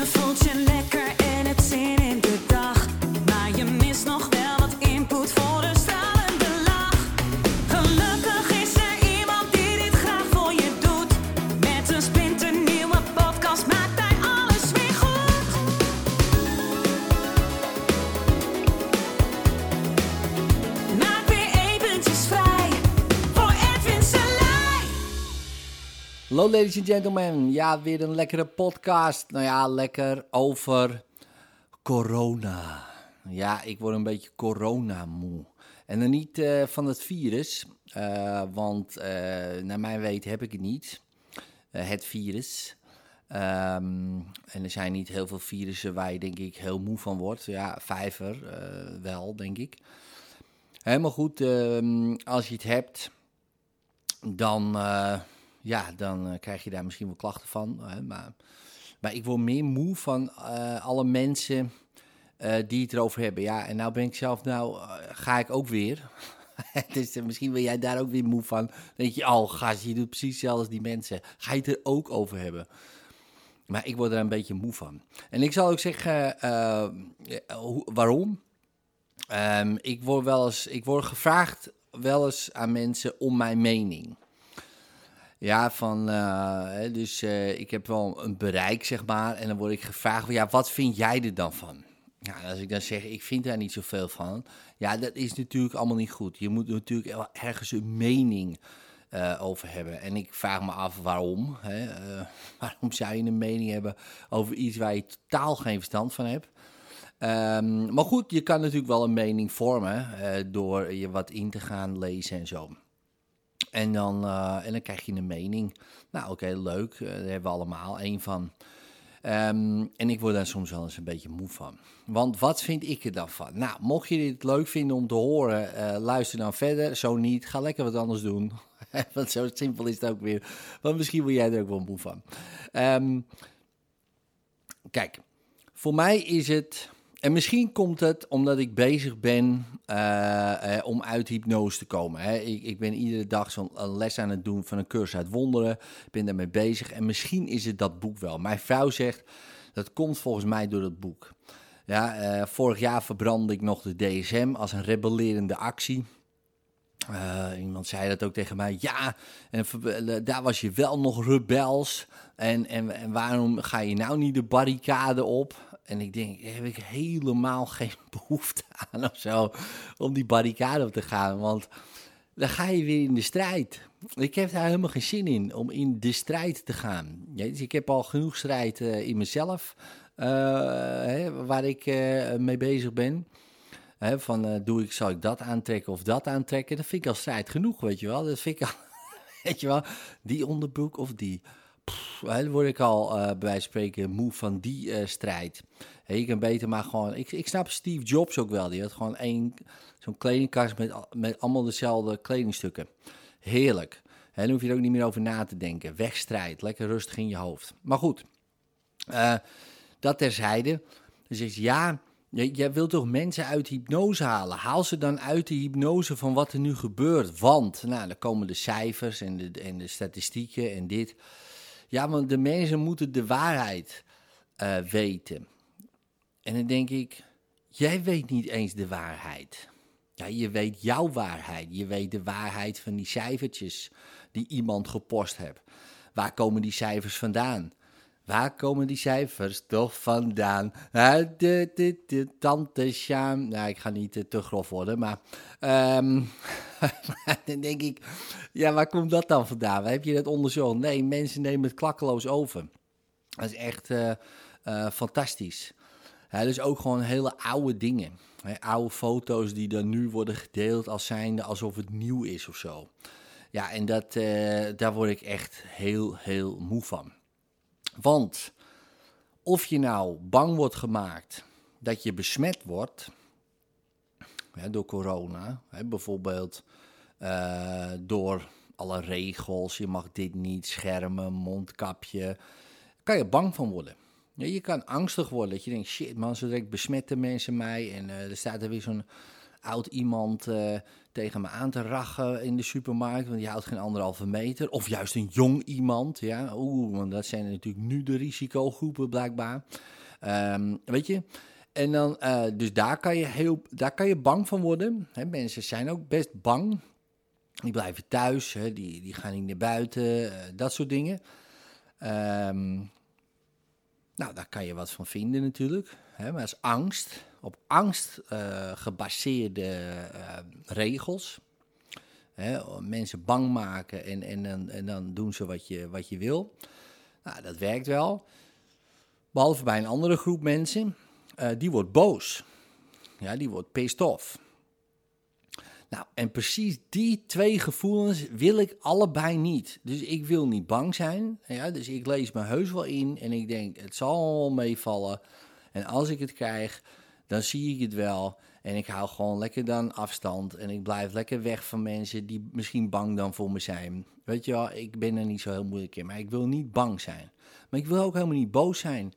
Je voelt Hallo ladies and gentlemen, ja weer een lekkere podcast. Nou ja, lekker over corona. Ja, ik word een beetje corona-moe. En dan niet eh, van het virus, eh, want eh, naar mijn weten heb ik het niet. Het virus. Ehm, en er zijn niet heel veel virussen waar je denk ik heel moe van wordt. Ja, vijver wel, denk ik. Helemaal goed, ehm, als je het hebt, dan, ja, dan eh, krijg je daar misschien wel klachten van. Hè, maar, maar ik word meer moe van eh, alle mensen eh, die het erover hebben. Ja, en nou ben ik zelf, nou ga ik ook weer. dus misschien ben jij daar ook weer moe van. Dan denk je, oh gast, je doet precies hetzelfde als die mensen. Ga je het er ook over hebben? Maar ik word er een beetje moe van. En ik zal ook zeggen waarom. Ehm, ik, word wel eens, ik word gevraagd wel eens aan mensen om mijn mening. Ja, van, eh, dus eh, ik heb wel een bereik, zeg maar. En dan word ik gevraagd, ja, wat vind jij er dan van? Ja, als ik dan zeg, ik vind daar niet zoveel van. Ja, dat is natuurlijk allemaal niet goed. Je moet natuurlijk ergens een mening eh, over hebben. En ik vraag me af waarom. Hè? Waarom zou je een mening hebben over iets waar je totaal geen verstand van hebt? Ehm, maar goed, je kan natuurlijk wel een mening vormen door je wat in te gaan lezen en zo. En dan, eh, en dan krijg je een mening. Nou, oké, leuk. eh, daar hebben we allemaal één van. Ehm, en ik word daar soms wel eens een beetje moe van. Want wat vind ik er dan van? Nou, mocht je dit leuk vinden om te horen, eh, luister dan verder. Zo niet, ga lekker wat anders doen. Want zo simpel is het ook weer. Want misschien word jij er ook wel moe van. Ehm, kijk, voor mij is het. En misschien komt het omdat ik bezig ben eh, eh, om uit hypnose te komen. Hè. Ik, ik ben iedere dag zo'n les aan het doen van een cursus uit wonderen. Ik ben daarmee bezig. En misschien is het dat boek wel. Mijn vrouw zegt dat komt volgens mij door het boek. Ja, eh, vorig jaar verbrandde ik nog de DSM als een rebellerende actie. Eh, iemand zei dat ook tegen mij. Ja, en eh, daar was je wel nog rebels. En, en, en waarom ga je nou niet de barricade op? En ik denk, heb ik helemaal geen behoefte aan of zo. Om die barricade op te gaan. Want dan ga je weer in de strijd. Ik heb daar helemaal geen zin in om in de strijd te gaan. Dus ik heb al genoeg strijd eh, in mezelf. eh, hè, waar ik eh, mee bezig ben. Hè, van doe ik, zal ik dat aantrekken of dat aantrekken? Dat vind ik al strijd genoeg, weet je wel. Dat vind ik al, weet je wel, die onderbroek of die. Pff, dan word ik al eh, bij wijze van spreken moe van die eh, strijd. Je kan beter maar gewoon, ik, ik snap Steve Jobs ook wel. Die had gewoon één, zo'n kledingkast met, met allemaal dezelfde kledingstukken. Heerlijk. Hè, dan hoef je er ook niet meer over na te denken. Wegstrijd, lekker rustig in je hoofd. Maar goed, eh, dat terzijde. Dus is ja, jij jij wilt toch mensen uit hypnose halen? Haal ze dan uit de hypnose van wat er nu gebeurt. Want, nou, dan komen de cijfers en de, en de statistieken en dit. Ja, want de mensen moeten de waarheid eh, weten. En dan denk ik, jij weet niet eens de waarheid. Ja, je weet jouw waarheid. Je weet de waarheid van die cijfertjes die iemand gepost hebt. Waar komen die cijfers vandaan? Waar komen die cijfers toch vandaan? Uit de, de, de tante Sjaan. Nou, ik ga niet eh, te grof worden, maar... ehm, dan denk ik, ja, waar komt dat dan vandaan? Waar heb je dat onderzocht? Nee, mensen nemen het klakkeloos over. Dat is echt eh, eh, fantastisch. Ja, dus ook gewoon hele oude dingen. Oude foto's die dan nu worden gedeeld als zijnde alsof het nieuw is of zo. Ja, en dat, eh, daar word ik echt heel, heel moe van. Want of je nou bang wordt gemaakt dat je besmet wordt hè, door corona, hè, bijvoorbeeld eh, door alle regels, je mag dit niet, schermen, mondkapje, kan je bang van worden. Ja, je kan angstig worden, dat je denkt, shit man, zo direct besmetten mensen mij en eh, er staat er weer zo'n oud iemand eh, tegen me aan te rachen in de supermarkt, want die houdt geen anderhalve meter. Of juist een jong iemand, ja. Oeh, want dat zijn natuurlijk nu de risicogroepen blijkbaar. Ehm, weet je? En dan, eh, dus daar kan, je heel, daar kan je bang van worden. Hè, mensen zijn ook best bang. Die blijven thuis, hè, die, die gaan niet naar buiten, eh, dat soort dingen. Ehm, nou, daar kan je wat van vinden natuurlijk. Hè, maar als angst, op angst eh, gebaseerde eh, regels. Hè, mensen bang maken en, en, en, en dan doen ze wat je, wat je wil. Nou, dat werkt wel. Behalve bij een andere groep mensen, eh, die wordt boos. Ja, die wordt pissed off. Nou, en precies die twee gevoelens wil ik allebei niet. Dus ik wil niet bang zijn. Ja, dus ik lees me heus wel in en ik denk, het zal meevallen. En als ik het krijg, dan zie ik het wel. En ik hou gewoon lekker dan afstand. En ik blijf lekker weg van mensen die misschien bang dan voor me zijn. Weet je wel, ik ben er niet zo heel moeilijk in. Maar ik wil niet bang zijn. Maar ik wil ook helemaal niet boos zijn.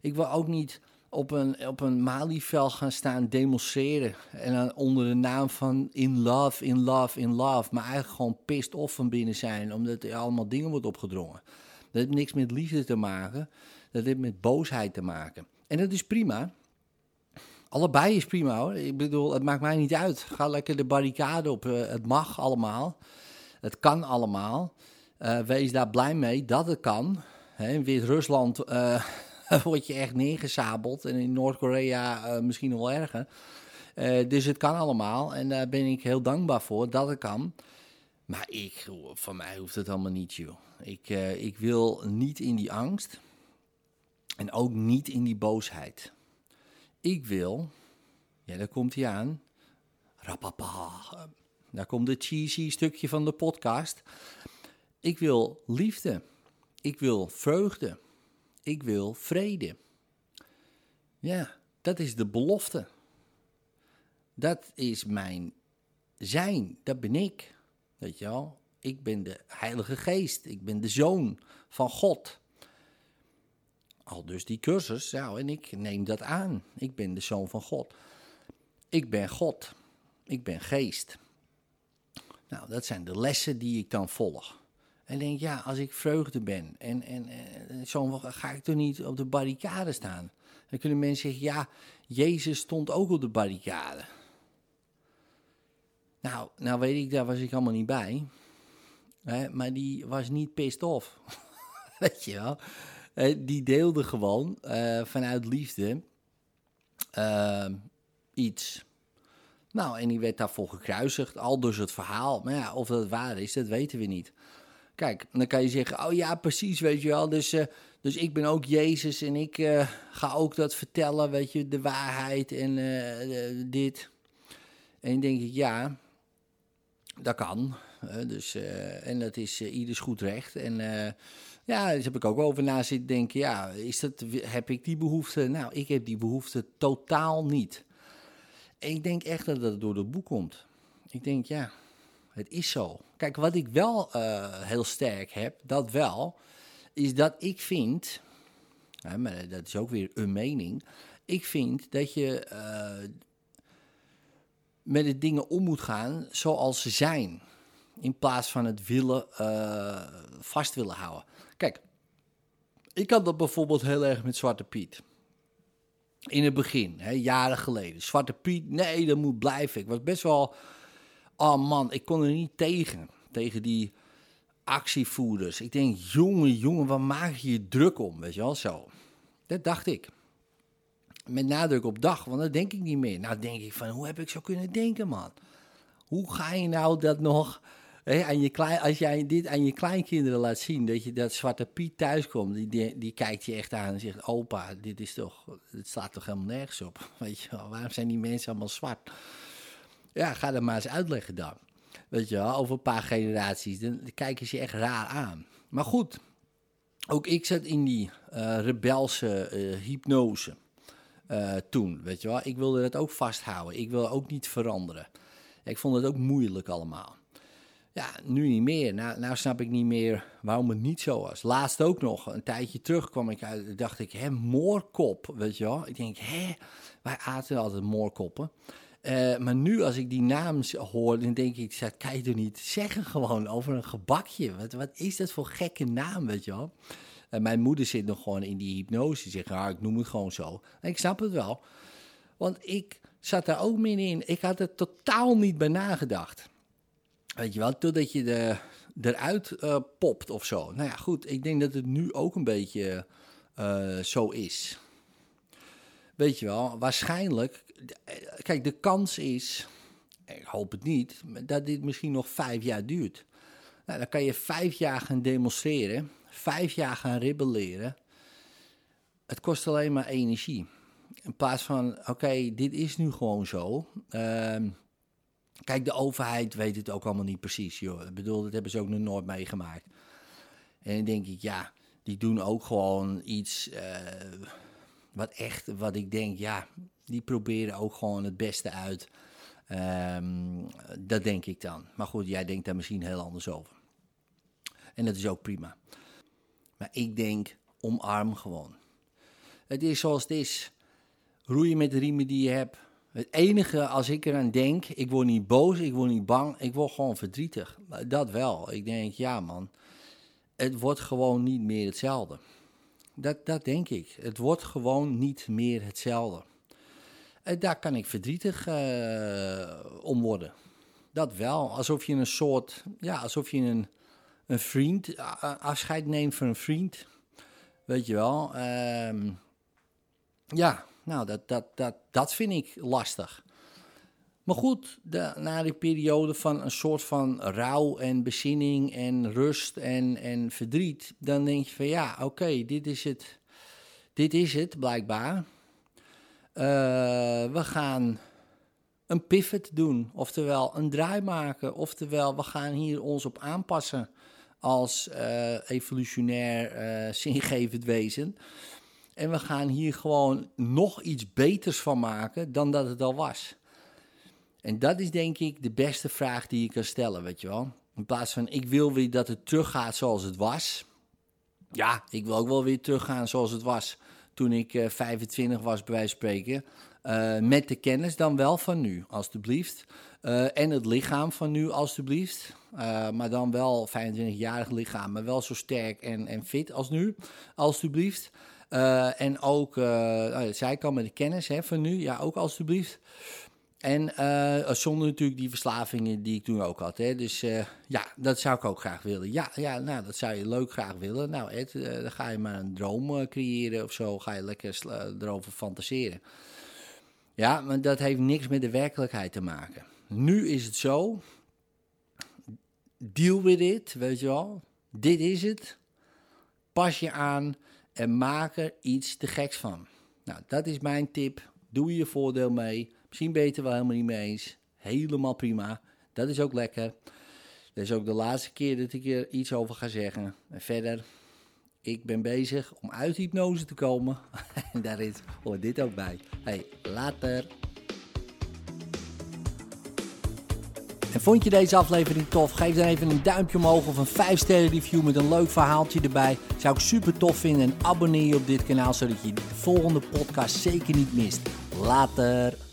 Ik wil ook niet op een, op een Malieveld gaan staan demonstreren. En dan onder de naam van in love, in love, in love. Maar eigenlijk gewoon pissed off van binnen zijn. Omdat er allemaal dingen wordt opgedrongen. Dat heeft niks met liefde te maken. Dat heeft met boosheid te maken. En dat is prima. Allebei is prima hoor. Ik bedoel, het maakt mij niet uit. Ga lekker de barricade op. Eh, het mag allemaal. Het kan allemaal. Uh, wees daar blij mee dat het kan. In Wit-Rusland uh, word je echt neergezabeld. En in Noord-Korea uh, misschien nog wel erger. dus het kan allemaal. En daar ben ik heel dankbaar voor dat het kan. Maar ik, van mij hoeft het allemaal niet, joh. Ik, ik wil niet in die angst. En ook niet in die boosheid. Ik wil, ja, daar komt hij aan. Rapapa. Daar komt het cheesy stukje van de podcast. Ik wil liefde. Ik wil vreugde. Ik wil vrede. Ja, dat is de belofte. Dat is mijn zijn. Dat ben ik. Weet je wel? Ik ben de Heilige Geest. Ik ben de zoon van God. Al dus die cursus, nou, en ik neem dat aan. Ik ben de zoon van God. Ik ben God. Ik ben geest. Nou, dat zijn de lessen die ik dan volg. En denk, ja, als ik vreugde ben en, en, en zo ga ik toch niet op de barricade staan. Dan kunnen mensen zeggen, ja, Jezus stond ook op de barricade. Nou, nou weet ik, daar was ik allemaal niet bij. Hè, maar die was niet pissed off. weet je wel. Die deelde gewoon uh, vanuit liefde uh, iets. Nou, en die werd daarvoor gekruisigd, al dus het verhaal. Maar ja, of dat waar is, dat weten we niet. Kijk, dan kan je zeggen, oh ja, precies, weet je wel. Dus, dus ik ben ook Jezus en ik ga ook dat vertellen, weet je, de waarheid en dit. En dan denk ik, ja, dat kan. dus, en dat is ieders goed recht. En ja, daar heb ik ook over na zitten denken. Ja, is dat, heb ik die behoefte? Nou, ik heb die behoefte totaal niet. En ik denk echt dat dat door het boek komt. Ik denk, ja, het is zo. Kijk, wat ik wel uh, heel sterk heb, dat wel, is dat ik vind, hè, maar dat is ook weer een mening, ik vind dat je uh, met de dingen om moet gaan zoals ze zijn. In plaats van het willen, uh, vast willen houden. Kijk, ik had dat bijvoorbeeld heel erg met Zwarte Piet. In het begin, hè, jaren geleden. Zwarte Piet, nee, dat moet blijven. Ik was best wel. Oh man, ik kon er niet tegen. Tegen die actievoerders. Ik denk, jongen, jongen, waar maak je je druk om? Weet je wel, zo. Dat dacht ik. Met nadruk op dag, want dat denk ik niet meer. Nou denk ik van, hoe heb ik zo kunnen denken, man? Hoe ga je nou dat nog aan je klein, als jij dit aan je kleinkinderen laat zien, dat je dat Zwarte Piet thuiskomt, die, die, die kijkt je echt aan en zegt: Opa, dit is toch, het slaat toch helemaal nergens op? Weet je wel, waarom zijn die mensen allemaal zwart? Ja, ga dat maar eens uitleggen dan. Weet je wel, over een paar generaties, dan kijken ze je echt raar aan. Maar goed, ook ik zat in die uh, rebelse uh, hypnose uh, toen, weet je wel. Ik wilde dat ook vasthouden, ik wilde ook niet veranderen. Ik vond het ook moeilijk allemaal. Ja, nu niet meer. Nou, nou snap ik niet meer waarom het niet zo was. Laatst ook nog, een tijdje terug kwam ik uit, dacht ik, hè, moorkop, weet je wel. Ik denk, hè, wij aten altijd moorkoppen. Eh, maar nu als ik die naam hoor, dan denk ik, dat kan je toch niet zeggen gewoon over een gebakje. Wat, wat is dat voor gekke naam, weet je wel? En mijn moeder zit nog gewoon in die hypnose. Zegt, ah, ik noem het gewoon zo. En ik snap het wel. Want ik zat daar ook middenin. Ik had er totaal niet bij nagedacht. Weet je wel, totdat je de, eruit eh, popt of zo. Nou ja, goed, ik denk dat het nu ook een beetje eh, zo is. Weet je wel, waarschijnlijk. Eh, Kijk, de kans is, ik hoop het niet, dat dit misschien nog vijf jaar duurt. Nou, dan kan je vijf jaar gaan demonstreren, vijf jaar gaan rebelleren. Het kost alleen maar energie. In plaats van, oké, dit is nu gewoon zo. Ehm, kijk, de overheid weet het ook allemaal niet precies, joh. Ik bedoel, dat hebben ze ook nog nooit meegemaakt. En dan denk ik, ja, die doen ook gewoon iets eh, wat echt, wat ik denk, ja, die proberen ook gewoon het beste uit. Ehm, dat denk ik dan. Maar goed, jij denkt daar misschien heel anders over. En dat is ook prima. Maar ik denk, omarm gewoon. Het is zoals het is. Roeien met de riemen die je hebt. Het enige, als ik eraan denk, ik word niet boos, ik word niet bang, ik word gewoon verdrietig. Dat wel. Ik denk, ja man, het wordt gewoon niet meer hetzelfde. Dat, dat denk ik. Het wordt gewoon niet meer hetzelfde. En daar kan ik verdrietig eh, om worden. Dat wel. Alsof je een soort, ja, alsof je een, een vriend, afscheid neemt van een vriend. Weet je wel. Ehm, ja, nou, dat, dat, dat, dat vind ik lastig. Maar goed, na die periode van een soort van rouw en bezinning en rust en, en verdriet, dan denk je van ja, oké, dit is het. Dit is het, blijkbaar. Eh, we gaan een pivot doen, oftewel een draai maken, oftewel we gaan hier ons op aanpassen als eh, evolutionair eh, zingevend wezen. En we gaan hier gewoon nog iets beters van maken dan dat het al was. En dat is denk ik de beste vraag die je kan stellen, weet je wel. In plaats van ik wil weer dat het teruggaat zoals het was. Ja, ik wil ook wel weer teruggaan zoals het was toen ik eh, 25 was, bij wijze van spreken. Eh, met de kennis dan wel van nu, alstublieft. Eh, en het lichaam van nu, alstublieft. Eh, maar dan wel 25-jarig lichaam, maar wel zo sterk en, en fit als nu, alstublieft. Eh, en ook, eh nou, ik al, met de kennis hè, van nu, ja, ook alstublieft. En eh, zonder natuurlijk die verslavingen die ik toen ook had. Hè. Dus eh, ja, dat zou ik ook graag willen. Ja, ja, nou, dat zou je leuk graag willen. Nou, Ed, eh, dan ga je maar een droom creëren of zo. Ga je lekker erover fantaseren. Ja, maar dat heeft niks met de werkelijkheid te maken. Nu is het zo. Deal with it, weet je wel. Dit is het. Pas je aan en maak er iets te geks van. Nou, dat is mijn tip. Doe je voordeel mee. Misschien ben je het er wel helemaal niet mee eens. Helemaal prima. Dat is ook lekker. Dat is ook de laatste keer dat ik er iets over ga zeggen. En verder, ik ben bezig om uit hypnose te komen. en daar is, hoort dit ook bij. Hey, later. En vond je deze aflevering tof? Geef dan even een duimpje omhoog of een 5 sterren review met een leuk verhaaltje erbij. Zou ik super tof vinden en abonneer je op dit kanaal zodat je de volgende podcast zeker niet mist. Later.